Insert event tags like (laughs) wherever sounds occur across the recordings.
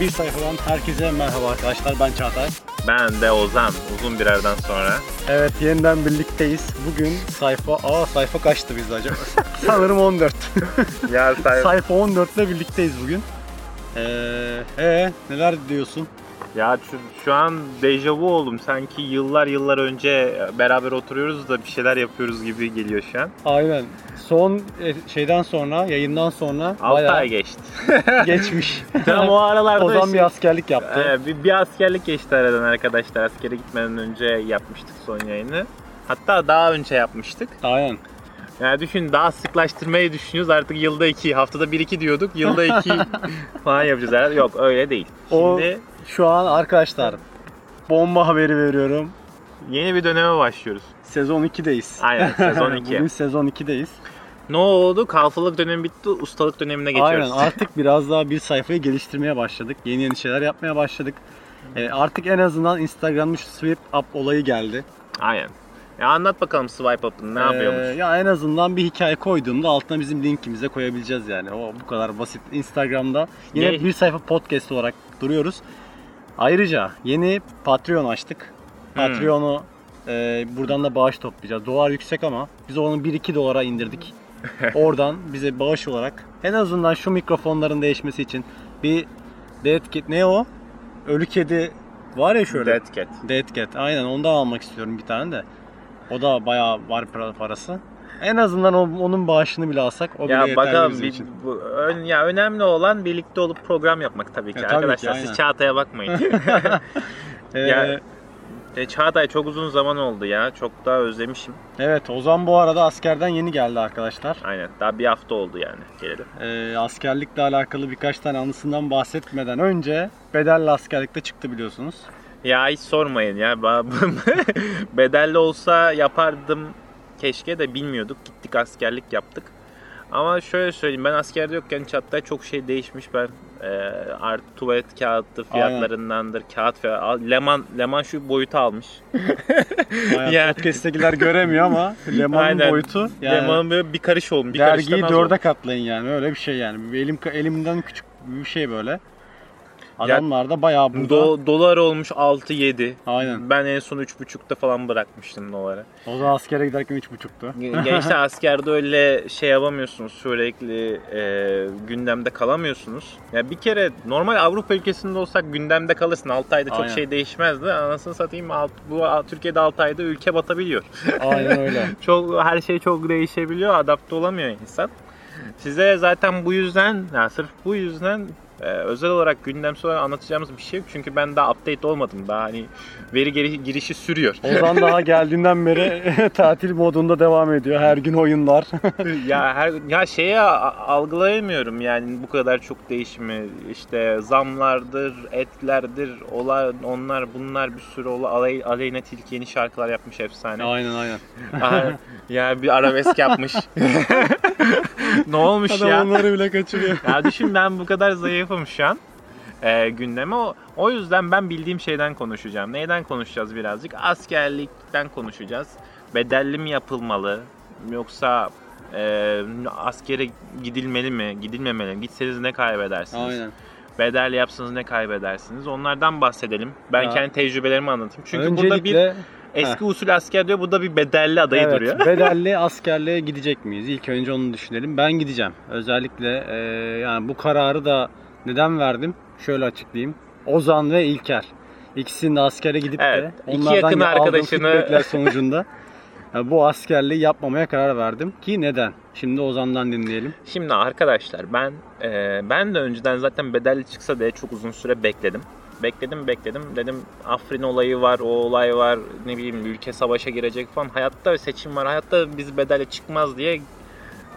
Bir sayfadan herkese merhaba arkadaşlar. Ben Çağatay. Ben de Ozan uzun bir aradan sonra. Evet yeniden birlikteyiz. Bugün sayfa... Aa sayfa kaçtı biz acaba? (laughs) Sanırım 14. (laughs) Ya say- sayfa 14 ile birlikteyiz bugün. Ee, ee, neler diyorsun? Ya şu, şu an dejavu oldum. Sanki yıllar yıllar önce beraber oturuyoruz da bir şeyler yapıyoruz gibi geliyor şu an. Aynen. Son e, şeyden sonra, yayından sonra 6 bayağı ay geçti. (laughs) geçmiş. (laughs) Tam o aralarda Ozan bir askerlik yaptı. Ee, bir, bir askerlik geçti aradan arkadaşlar. Askere gitmeden önce yapmıştık son yayını. Hatta daha önce yapmıştık. Aynen. Yani düşün daha sıklaştırmayı düşünüyoruz. Artık yılda iki, haftada bir iki diyorduk. Yılda iki (laughs) falan yapacağız herhalde. Yok öyle değil. O- Şimdi Şu an arkadaşlar bomba haberi veriyorum. yeni bir döneme başlıyoruz. Sezon 2'deyiz. Aynen sezon (laughs) 2. Bugün sezon 2'deyiz. Ne oldu? Kalfalık dönemi bitti, ustalık dönemine geçiyoruz. Aynen artık biraz daha bir sayfayı geliştirmeye başladık. Yeni yeni şeyler yapmaya başladık. Ee, artık en azından Instagram'da şu swipe up olayı geldi. Aynen. Ya anlat bakalım swipe up'ın ne Ee, yapıyormuş? ya en azından bir hikaye koyduğumda altına bizim linkimize koyabileceğiz yani. O bu kadar basit. Instagram'da yine Ne? bir sayfa podcast olarak duruyoruz. Ayrıca yeni Patreon açtık. Hmm. Patreon'u e, buradan da bağış toplayacağız. Dolar yüksek ama biz onu 1-2 dolara indirdik. (laughs) Oradan bize bağış olarak en azından şu mikrofonların değişmesi için bir Dead Cat ne o? Ölü kedi var ya şöyle. Dead Cat. Dead Cat. Aynen ondan almak istiyorum bir tane de. O da bayağı var para- parası. En azından o- onun bağışını bile alsak o bile Ya yeterli bakalım bizim bir, için. bu, ön, ya önemli olan birlikte olup program yapmak tabii ki Ya tabii ki, arkadaşlar. aynen. Siz Çağatay'a bakmayın. (laughs) (laughs) Ee, ya- e, Çağatay çok uzun zaman oldu ya. Çok daha özlemişim. evet Ozan bu arada askerden yeni geldi arkadaşlar. Aynen. Daha bir hafta oldu yani gelelim. Ee, askerlikle alakalı birkaç tane anısından bahsetmeden önce bedelli askerlikte çıktı biliyorsunuz. Ya hiç sormayın ya. (laughs) Bedelli olsa yapardım keşke de bilmiyorduk. Gittik askerlik yaptık. Ama şöyle söyleyeyim ben askerde yokken Çat'ta çok şey değişmiş. Ben e, art tuvalet kağıdı fiyatlarındandır. Kağıt fiyatı. Leman, Leman şu boyutu almış. (laughs) Yani podcast'tekiler göremiyor ama Leman'ın Aynen. boyutu yani Leman'ın böyle bir karış olmuş. Bir dergiyi dörde olmuş. katlayın yani öyle bir şey yani. Elim elimden küçük bir şey böyle. Adamlar da bayağı burada. Do- dolar olmuş 6-7. Aynen. Ben en son 3.5'ta falan bırakmıştım doları. O zaman askere giderken 3.5'tu. Gençler (laughs) askerde öyle şey yapamıyorsunuz. Sürekli e, gündemde kalamıyorsunuz. Ya bir kere normal Avrupa ülkesinde olsak gündemde kalırsın. 6 ayda çok Aynen. şey değişmezdi. Anasını satayım alt, bu Türkiye'de 6 ayda ülke batabiliyor. (laughs) Aynen öyle. (laughs) çok her şey çok değişebiliyor. Adapte olamıyor insan. Size zaten bu yüzden, ya sırf bu yüzden e, özel olarak gündemsel olarak anlatacağımız bir şey yok. Çünkü ben daha update olmadım. Daha hani veri geri, girişi sürüyor. Ozan daha (laughs) geldiğinden beri (laughs) tatil modunda devam ediyor. Her gün oyunlar. (laughs) ya her ya şeye algılayamıyorum yani bu kadar çok değişimi işte zamlardır, etlerdir, olay onlar bunlar bir sürü ola Aley, Aleyna Tilki yeni şarkılar yapmış efsane. aynen aynen. Ya bir arabesk yapmış. ne olmuş Adam ya? onları bile kaçırıyor. Ya düşün ben bu kadar zayıfım şu an. Ee, gündeme o, o yüzden ben bildiğim şeyden konuşacağım. Neyden konuşacağız birazcık? Askerlikten konuşacağız. Bedelli mi yapılmalı? Yoksa e, askere gidilmeli mi? Gidilmemeli mi? Gitseniz ne kaybedersiniz? Aynen. Bedelli yapsanız ne kaybedersiniz? Onlardan bahsedelim. Ben Ya. kendi tecrübelerimi anlatayım. Çünkü burada bir Öncelikle eski usul asker diyor. Burada bir bedelli adayı evet, duruyor. (laughs) bedelli askerliğe gidecek miyiz? İlk önce onu düşünelim. Ben gideceğim. Özellikle e, yani bu kararı da neden verdim? Şöyle açıklayayım. Ozan ve İlker. İkisinin de askere gidip Evet, de iki onlardan yakın arkadaşını- (laughs) sonucunda e, bu askerliği yapmamaya karar verdim. Ki neden? Şimdi Ozan'dan dinleyelim. Şimdi arkadaşlar ben e, ben de önceden zaten bedelli çıksa diye çok uzun süre bekledim. Bekledim bekledim dedim Afrin olayı var o olay var ne bileyim ülke savaşa girecek falan hayatta seçim var hayatta biz bedelli çıkmaz diye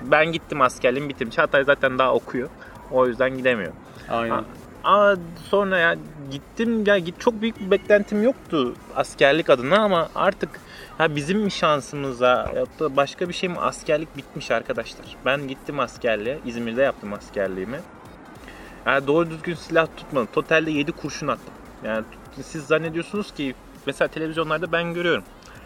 ben gittim askerliğim bitirdim. Çağatay zaten daha okuyor o yüzden gidemiyor. Aynen. Ama sonra ya gittim ya git çok büyük bir beklentim yoktu askerlik adına ama artık ha bizim mi şansımıza ya da başka bir şey mi askerlik bitmiş arkadaşlar. Ben gittim askerliğe İzmir'de yaptım askerliğimi. Yani doğru düzgün silah tutmadım. Totalde 7 kurşun attım. Yani siz zannediyorsunuz ki mesela televizyonlarda ben görüyorum.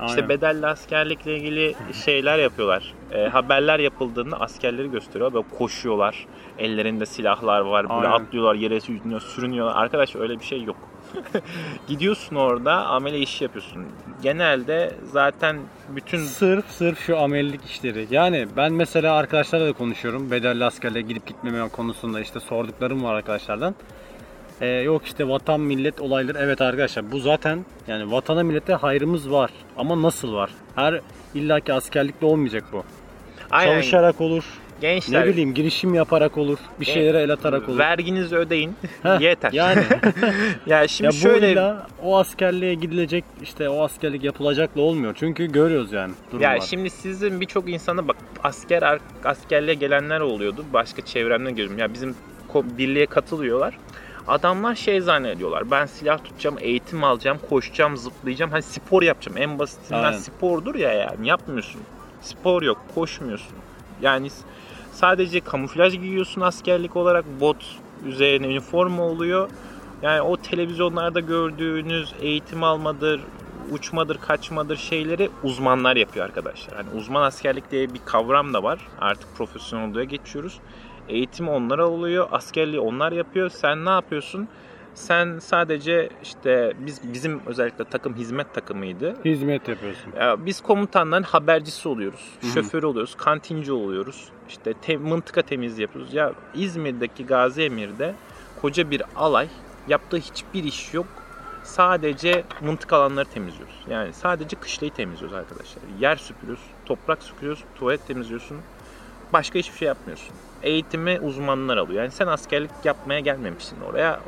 İşte Aynen. bedelli askerlikle ilgili şeyler yapıyorlar. E, haberler yapıldığında askerleri gösteriyor. Böyle koşuyorlar. Ellerinde silahlar var. Böyle Aynen. atlıyorlar, yere sürünüyor, sürünüyorlar. Arkadaş öyle bir şey yok. (laughs) Gidiyorsun orada amele işi yapıyorsun. Genelde zaten bütün Sırf sırf şu amelilik işleri. Yani ben mesela arkadaşlarla da konuşuyorum. Bedelli askerliğe gidip gitmeme konusunda işte sorduklarım var arkadaşlardan. Ee, yok işte vatan millet olayları. Evet arkadaşlar bu zaten yani vatana millete hayrımız var. Ama nasıl var? Her illaki askerlikle olmayacak bu. aynen Çalışarak olur. gençler Ne bileyim girişim yaparak olur. Bir şeylere el atarak olur. verginizi ödeyin. (laughs) Heh, Yeter. Yani (laughs) ya şimdi ya şöyle illa o askerliğe gidilecek işte o askerlik yapılacakla olmuyor. Çünkü görüyoruz yani durumlar. Ya şimdi sizin birçok insana bak asker askerliğe gelenler oluyordu. Başka çevremden görüyorum. Ya bizim birliğe katılıyorlar. Adamlar şey zannediyorlar. Ben silah tutacağım, eğitim alacağım, koşacağım, zıplayacağım. Hani spor yapacağım. En basitinden Aynen. spordur ya yani. Yapmıyorsun. Spor yok, koşmuyorsun. Yani sadece kamuflaj giyiyorsun askerlik olarak. Bot üzerine üniforma oluyor. Yani o televizyonlarda gördüğünüz eğitim almadır, uçmadır, kaçmadır şeyleri uzmanlar yapıyor arkadaşlar. Hani uzman askerlik diye bir kavram da var. Artık profesyonel olduğuna geçiyoruz. Eğitim onlar alıyor, askerliği onlar yapıyor. Sen ne yapıyorsun? Sen sadece işte biz bizim özellikle takım hizmet takımıydı. hizmet yapıyorsun. Ya Biz komutanların habercisi oluyoruz. Şoför oluyoruz, kantinci oluyoruz. İşte te- mıntıka temizliği yapıyoruz. Ya İzmir'deki Gazi Emir'de koca bir alay yaptığı hiçbir iş yok. Sadece mıntık alanları temizliyoruz. Yani sadece kışlayı temizliyoruz arkadaşlar. Yer süpürüyoruz, toprak süpürüyoruz, tuvalet temizliyorsun. Başka hiçbir şey yapmıyorsun. Eğitimi uzmanlar alıyor. Yani sen askerlik yapmaya gelmemişsin oraya.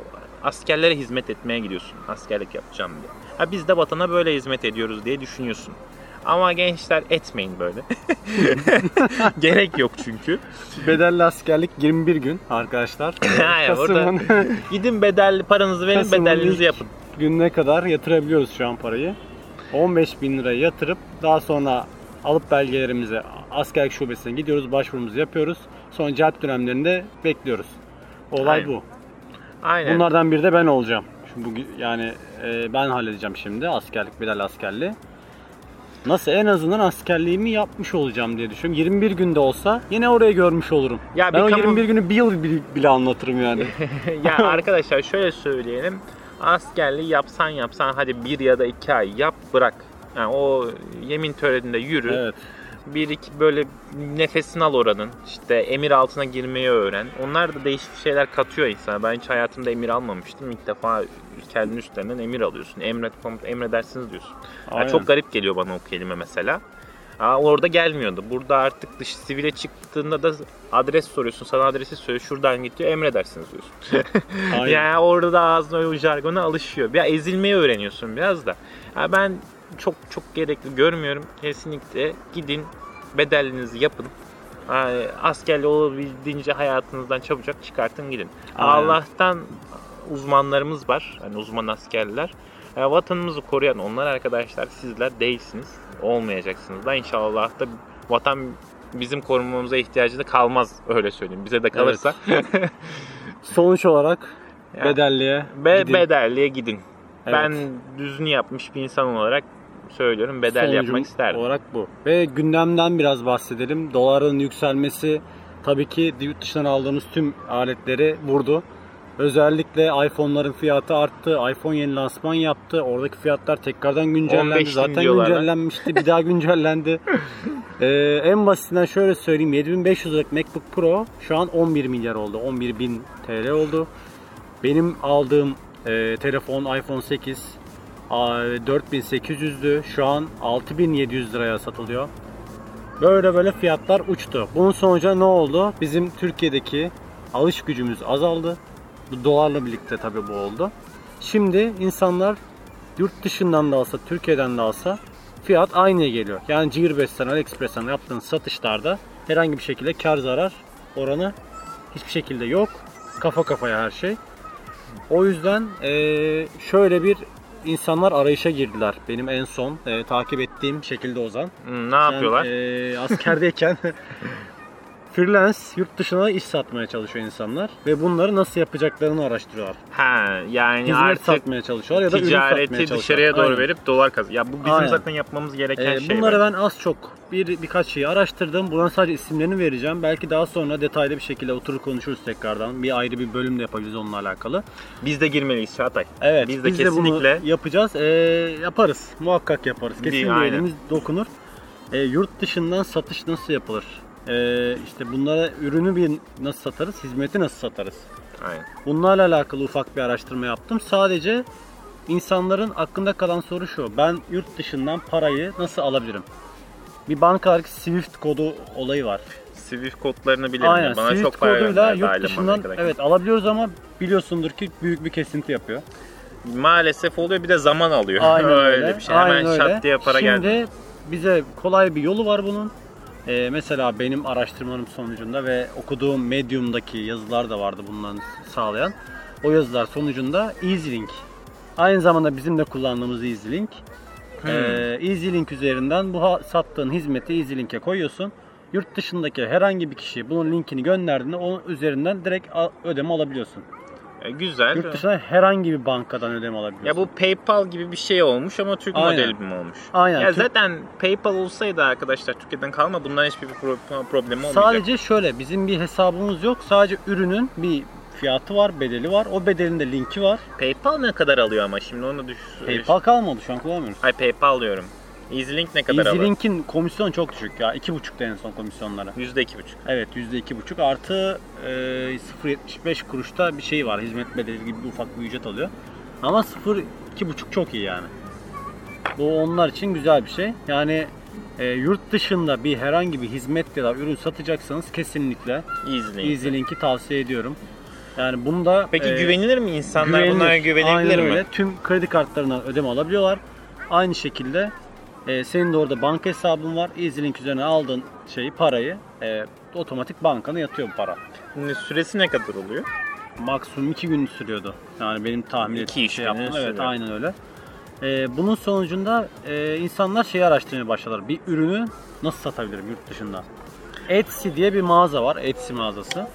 Askerlere hizmet etmeye gidiyorsun. Askerlik yapacağım diye. Ha biz de vatana böyle hizmet ediyoruz diye düşünüyorsun. Ama gençler etmeyin böyle. (laughs) (laughs) Gerek yok çünkü. Bedelli askerlik 21 gün arkadaşlar. (laughs) Hayır, orada- Kasım'ın Gidin bedelli paranızı verin Kasım'ın bedelinizi yapın. gününe kadar yatırabiliyoruz şu an parayı. 15 bin lirayı yatırıp daha sonra alıp belgelerimizi askerlik şubesine gidiyoruz, başvurumuzu yapıyoruz. Sonra celp dönemlerinde bekliyoruz. Olay Aynen. bu. Aynen. Bunlardan biri de ben olacağım. Şimdi bugün yani e, ben halledeceğim şimdi askerlik, bedelli askerliği. Nasıl en azından askerliğimi yapmış olacağım diye düşünüyorum. 21 günde olsa yine orayı görmüş olurum. Ya ben o kamu- 21 günü bir yıl bile, bile anlatırım yani. (laughs) ya arkadaşlar şöyle söyleyelim. Askerliği yapsan yapsan hadi bir ya da iki ay yap bırak. Yani o yemin töreninde yürü. evet. Bir iki böyle nefesini al oranın. İşte emir altına girmeyi öğren. Onlar da değişik şeyler katıyor insana. Ben hiç hayatımda emir almamıştım. İlk defa kendin üstlerinden emir alıyorsun. Emret komut emredersiniz diyorsun. Ya Aynen. çok garip geliyor bana o kelime mesela. Aa, orada gelmiyordu. Burada artık dış sivile çıktığında da adres soruyorsun. Sana adresi söylüyor. Şuradan git diyor. Emredersiniz diyorsun. (laughs) Yani orada da ağzına o jargona alışıyor. Ya ezilmeyi öğreniyorsun biraz da. Ya ben çok çok gerekli görmüyorum. Kesinlikle gidin bedellinizi yapın. Yani askerli olabildiğince hayatınızdan çabucak çıkartın gidin. Aynen. Allah'tan uzmanlarımız var. Hani uzman askerler. Ya vatanımızı koruyan onlar arkadaşlar sizler değilsiniz. Olmayacaksınız da inşallah da vatan bizim korumamıza ihtiyacı da kalmaz öyle söyleyeyim. Bize de kalırsa. (laughs) Sonuç olarak bedelliye Be- gidin. bedelliye gidin. Evet. Ben düzünü yapmış bir insan olarak söylüyorum bedelli Sonucum yapmak isterdim. olarak bu. Ve gündemden biraz bahsedelim. Doların yükselmesi tabii ki yurt dışından aldığımız tüm aletleri vurdu. Özellikle iPhone'ların fiyatı arttı. iPhone yeni lansman yaptı. Oradaki fiyatlar tekrardan güncellendi. 15 bin Zaten diyorlar güncellenmişti. Bir daha (laughs) güncellendi. Ee, en basitinden şöyle söyleyeyim. 7500 liralık MacBook Pro şu an 11 milyar oldu. 11 bin TL oldu. Benim aldığım e, telefon iPhone 8 a, 4800'dü. Şu an 6700 liraya satılıyor. Böyle böyle fiyatlar uçtu. Bunun sonucu ne oldu? Bizim Türkiye'deki alış gücümüz azaldı. Bu dolarla birlikte tabii bu oldu. Şimdi insanlar yurt dışından da alsa, Türkiye'den de alsa fiyat aynıya geliyor. Yani Gearbest'ten, AliExpress'ten yaptığın satışlarda herhangi bir şekilde kar zarar oranı hiçbir şekilde yok. Kafa kafaya her şey. O yüzden eee, şöyle bir insanlar arayışa girdiler. Benim en son eee, takip ettiğim şekilde Ozan. Hmm, ne yapıyorlar? Ben, eee, askerdeyken (laughs) freelance yurt dışına iş satmaya çalışıyor insanlar ve bunları nasıl yapacaklarını araştırıyorlar. Ha yani Hizmet artık satmaya çalışıyorlar ya da ürün satmaya ticareti çalışıyorlar. dışarıya doğru Aynen. verip dolar kaz. Ya bu bizim Aynen. zaten yapmamız gereken Ee, şey. bunları ben az çok bir birkaç şeyi araştırdım. Buradan sadece isimlerini vereceğim. Belki daha sonra detaylı bir şekilde oturur konuşuruz tekrardan. Bir ayrı bir bölüm de yapabiliriz onunla alakalı. Biz de girmeliyiz Çağatay. Evet, Biz de biz kesinlikle de bunu yapacağız. Ee, yaparız. Muhakkak yaparız. Kesin bir elimiz dokunur. Ee, yurt dışından satış nasıl yapılır? Ee, işte bunlara ürünü bir nasıl satarız, hizmeti nasıl satarız? Aynen. Bunlarla alakalı ufak bir araştırma yaptım. Sadece insanların aklında kalan soru şu. Ben yurt dışından parayı nasıl alabilirim? Bir bankalardaki Swift kodu olayı var. Swift kodlarını bilirim. Aynen. Bana Swift çok para koduyla yurt dışından evet alabiliyoruz ama biliyorsundur ki büyük bir kesinti yapıyor. Maalesef oluyor bir de zaman alıyor. Aynen (laughs) öyle öyle. bir şey. Hemen Aynen öyle. şat diye para Şimdi geldi. bize kolay bir yolu var bunun. Ee, mesela benim araştırmalarım sonucunda ve okuduğum Medium'daki yazılar da vardı bundan sağlayan. O yazılar sonucunda EasyLink. Aynı zamanda bizim de kullandığımız EasyLink. Hmm. Ee, EasyLink üzerinden bu sattığın hizmeti EasyLink'e koyuyorsun. Yurt dışındaki herhangi bir kişi bunun linkini gönderdiğinde onun üzerinden direkt ödeme alabiliyorsun. E, güzel. Yurt dışında herhangi bir bankadan ödeme alabiliyorsun. Ya bu PayPal gibi bir şey olmuş ama Türk Aynen. modeli mi olmuş? Aynen. Ya Türk- zaten PayPal olsaydı arkadaşlar Türkiye'den kalma bundan hiçbir pro- problemi olmayacak. Sadece şöyle bizim bir hesabımız yok. Sadece ürünün bir fiyatı var, bedeli var. O bedelin de linki var. PayPal ne kadar alıyor ama şimdi onu düş. PayPal kalmadı şu an kullanmıyoruz. Ay PayPal diyorum. EasyLink ne kadar alıyor? EasyLink'in komisyonu çok düşük ya. 2,5'da en son komisyonları. %2,5. Evet %2,5 artı e, 0.75 kuruşta bir şey var. Hizmet bedeli gibi bir ufak bir ücret alıyor. Ama 0.2,5 çok iyi yani. Bu onlar için güzel bir şey. Yani e, yurt dışında bir herhangi bir hizmet ya da ürün satacaksanız kesinlikle EasyLink. EasyLink'i tavsiye ediyorum. Yani bunu da Peki e, güvenilir mi? İnsanlar güvenilir. bunlara güvenebilir Aynen mi? öyle. Tüm kredi kartlarından ödeme alabiliyorlar. Aynı şekilde e, senin de orada banka hesabın var. EasyLink üzerine aldığın şeyi, parayı e, otomatik bankana yatıyor bu para. Şimdi Süresi ne kadar oluyor? Maksimum 2 gün sürüyordu. Yani benim tahmin ettiğim şey yaptım. Evet sürüyor. aynen öyle. E, bunun sonucunda e, insanlar şeyi araştırmaya başladılar. Bir ürünü nasıl satabilirim yurt dışında? Etsy diye bir mağaza var. Etsy mağazası.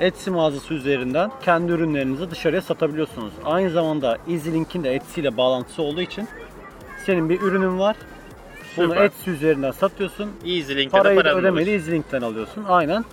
Etsy mağazası üzerinden kendi ürünlerinizi dışarıya satabiliyorsunuz. Aynı zamanda EasyLink'in de Etsy ile bağlantısı olduğu için senin bir ürünün var. Bunu Süper. Etsy üzerinden satıyorsun. EasyLink'te Parayı paranı ödemeyi alıyorsun. EasyLink'ten alıyorsun. Aynen.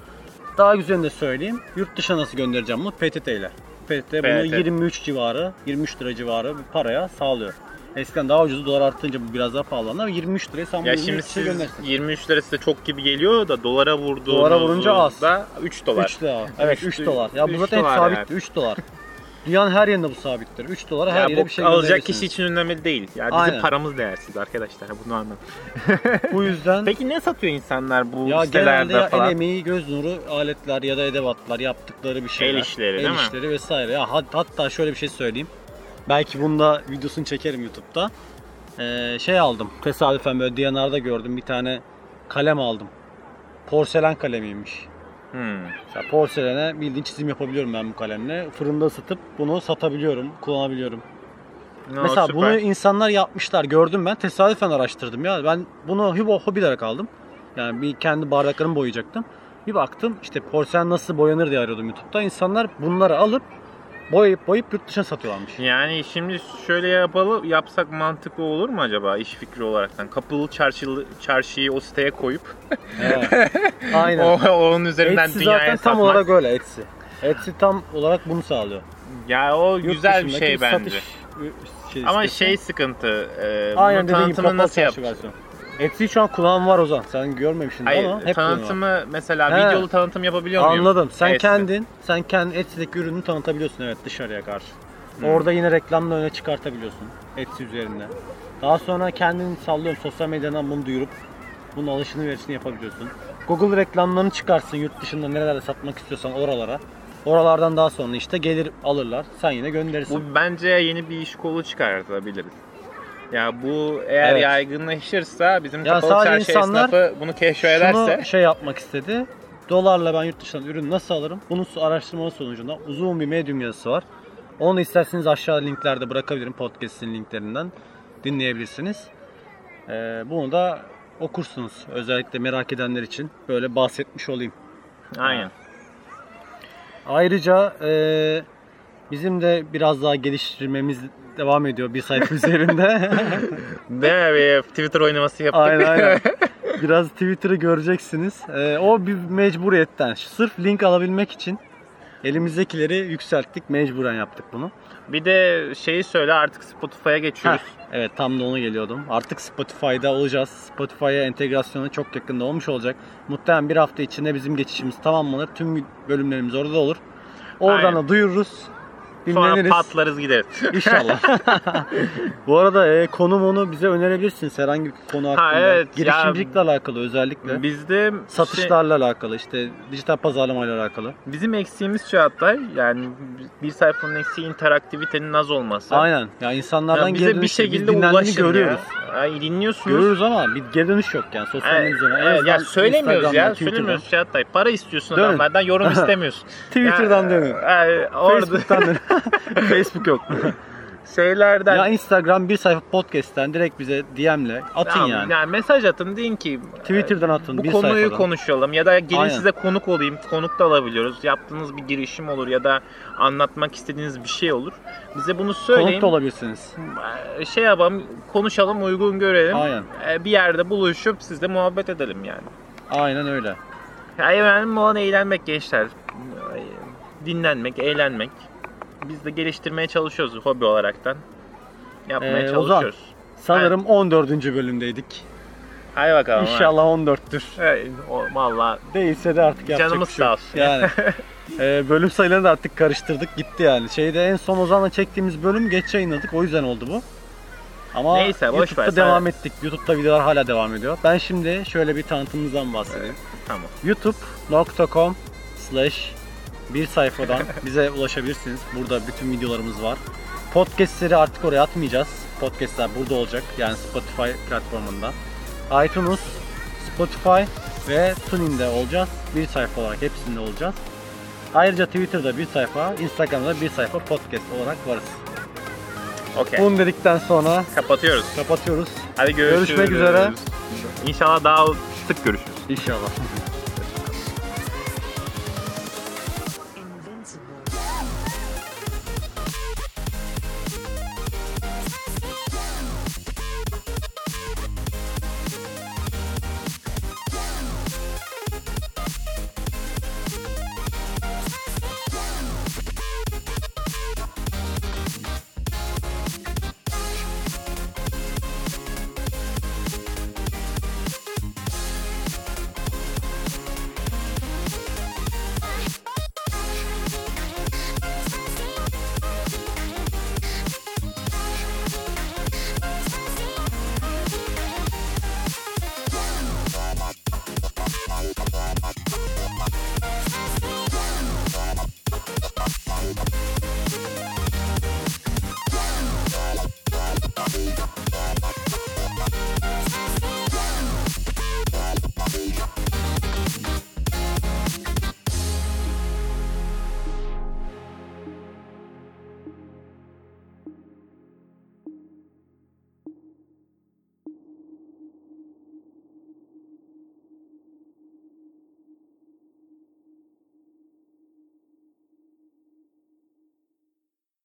Daha güzelini de söyleyeyim. Yurt dışına nasıl göndereceğim bunu? PTT ile. PTT bunu PTT. 23 civarı, 23 lira civarı bir paraya sağlıyor. Eskiden daha ucuz dolar artınca bu biraz daha pahalandı ama 23 liraya sen Ya bunu şimdi 23 liraya siz göndersin. 23 lira size çok gibi geliyor da dolara vurduğunuzda Dolara vurunca az. da 3 dolar. 3 dolar. Evet Üç- 3 dolar. Ya bu zaten hep dolar sabitti. yani. 3 dolar. Dünyanın her yerinde bu sabittir. 3 dolara her Ya yere bu bir şey alacak kişi için önemli değil. Ya bizim Aynen. paramız değersiz arkadaşlar. Bunu anladım. (laughs) Bu yüzden Peki ne satıyor insanlar bu ya sitelerde ya el falan? emeği, göz nuru aletler ya da edevatlar yaptıkları bir şeyler. El işleri, değil El mi? işleri vesaire. Ya hat- hatta şöyle bir şey söyleyeyim. Belki bunda videosunu çekerim YouTube'da. Ee, şey aldım. Tesadüfen böyle D&R'da gördüm bir tane kalem aldım. Porselen kalemiymiş. Hmm. Mesela porselene bildiğin çizim yapabiliyorum ben bu kalemle. Fırında ısıtıp bunu satabiliyorum, kullanabiliyorum. No, Mesela süper. bunu insanlar yapmışlar. Gördüm ben. Tesadüfen araştırdım ya. Ben bunu hobi, hobi olarak aldım. Yani bir kendi bardaklarımı boyayacaktım. Bir baktım işte porselen nasıl boyanır diye arıyordum YouTube'da. İnsanlar bunları alıp boyayıp boyayıp yurt dışına satıyorlarmış. Yani şimdi şöyle yapalım, yapsak mantıklı olur mu acaba iş fikri olaraktan? Kapılı çarşılı, çarşıyı o siteye koyup Evet. (laughs) Aynen. o, onun üzerinden Etsy dünyaya zaten satmak. tam olarak öyle Etsy. Etsy tam olarak bunu sağlıyor. Ya o Yurt güzel bir şey bence. satış şey Ama şey sıkıntı, e, Aynen bunun dediğim gibi tanıtımını nasıl çarşı yap? versiyonu. Etsy şu an kullanan var Ozan. Sen görmemişsin Hayır, ama hep tanıtımı mesela He. videolu tanıtım yapabiliyor muyum? Anladım. Sen Etsy'de? kendin, sen kendi Etsy'deki ürünü tanıtabiliyorsun evet dışarıya karşı. Hmm. Orada yine reklamla öne çıkartabiliyorsun Etsy üzerinde. Daha sonra kendin sallıyorum sosyal medyadan bunu duyurup bunun alışını verişini yapabiliyorsun. Google reklamlarını çıkarsın yurt dışında nerelerde satmak istiyorsan oralara. Oralardan daha sonra işte gelir alırlar. Sen yine gönderirsin. Bu bence yeni bir iş kolu çıkartabiliriz. Ya bu eğer Evet. yaygınlaşırsa bizim Ya kapalı çarşı insanlar esnafı bunu keşfederse Şunu şey yapmak istedi. Dolarla ben yurt dışından ürün nasıl alırım? Bunun araştırma sonucunda uzun bir medium yazısı var. Onu isterseniz aşağı linklerde bırakabilirim podcast'in linklerinden dinleyebilirsiniz. Ee, bunu da okursunuz. Özellikle merak edenler için böyle bahsetmiş olayım. Aynen. Ayrıca e, bizim de biraz daha geliştirmemiz devam ediyor bir sayfa (laughs) üzerinde. (laughs) Değil mi? Twitter oynaması yaptık. aynen aynen. (laughs) Biraz Twitter'ı göreceksiniz. E, o bir mecburiyetten. Sırf link alabilmek için elimizdekileri yükselttik. Mecburen yaptık bunu. bir de şeyi söyle artık Spotify'a geçiyoruz. Heh, evet tam da onu geliyordum. Artık Spotify'da olacağız. Spotify'a entegrasyonu çok yakında olmuş olacak. Muhtemelen bir hafta içinde bizim geçişimiz tamamlanır. Tüm bölümlerimiz orada olur. Oradan Aynen. da duyururuz. Sonra Dinleniriz. patlarız gideriz. (laughs) İnşallah. Bu arada e, konu onu bize önerebilirsiniz herhangi bir konu hakkında. evet, ya- Girişimcilikle alakalı özellikle. Bizde şey, Satışlarla alakalı işte dijital pazarlamayla alakalı. bizim eksiğimiz şu hatta yani bir sayfanın eksiği interaktivitenin az olması. Aynen. Ya insanlardan Yani bize bir dönüş- şekilde ulaşın görüyoruz. ya. Ay, dinliyorsunuz. Görüyoruz ama bir geri dönüş yok yani sosyal Evet, medyada. Evet, azından ya söylemiyoruz ya. Twitter'dan. Söylemiyoruz Çağatay. Para istiyorsun adamlardan, yorum (laughs) istemiyorsun. Twitter'dan Ya, dönün. e, orada Facebook'tan dönün. (laughs) (laughs) Facebook yok. şeylerden ya Instagram bir sayfa podcast'ten direkt bize DM'le atın Tamam, yani. mesaj atın deyin ki Twitter'dan atın bu bir konuyu sayfadan. konuşalım ya da gelin Aynen. size konuk olayım. Konuk da alabiliyoruz. Yaptığınız bir girişim olur ya da anlatmak istediğiniz bir şey olur. Bize bunu söyleyin. Konuk da olabilirsiniz. Ee, Şey yapalım, konuşalım, uygun görelim. Aynen. Ee, Bir yerde buluşup sizle muhabbet edelim yani. Aynen öyle. Yani önemli olan eğlenmek gençler. Dinlenmek, eğlenmek. Biz de geliştirmeye çalışıyoruz hobi olaraktan. Yapmaya Ee, Ozan. çalışıyoruz. Sanırım 14. bölümdeydik. Hadi bakalım. İnşallah 14'tür. Evet, o, valla Değilse de artık yapacak Canımız bir şey yok. sağ olsun. Yani. (laughs) e, bölüm sayılarını da artık karıştırdık gitti yani. Şeyde en son Ozan'la çektiğimiz bölüm geç yayınladık o yüzden oldu bu. Ama Neyse, boş YouTube'da ver, sen- devam ettik. YouTube'da videolar hala devam ediyor. Ben şimdi şöyle bir tanıtımımızdan bahsedeyim. tamam. youtube.com slash bir sayfadan bize ulaşabilirsiniz. Burada bütün videolarımız var. Podcast'leri artık oraya atmayacağız. Podcast'ler burada olacak. Yani Spotify platformunda. iTunes, Spotify ve TuneIn'de olacağız. Bir sayfa olarak hepsinde olacağız. Ayrıca Twitter'da bir sayfa, Instagram'da bir sayfa podcast olarak varız. Okey. Bunu dedikten sonra Kapatıyoruz. kapatıyoruz. Hadi görüşürüz. Görüşmek üzere. İnşallah daha sık görüşürüz. İnşallah.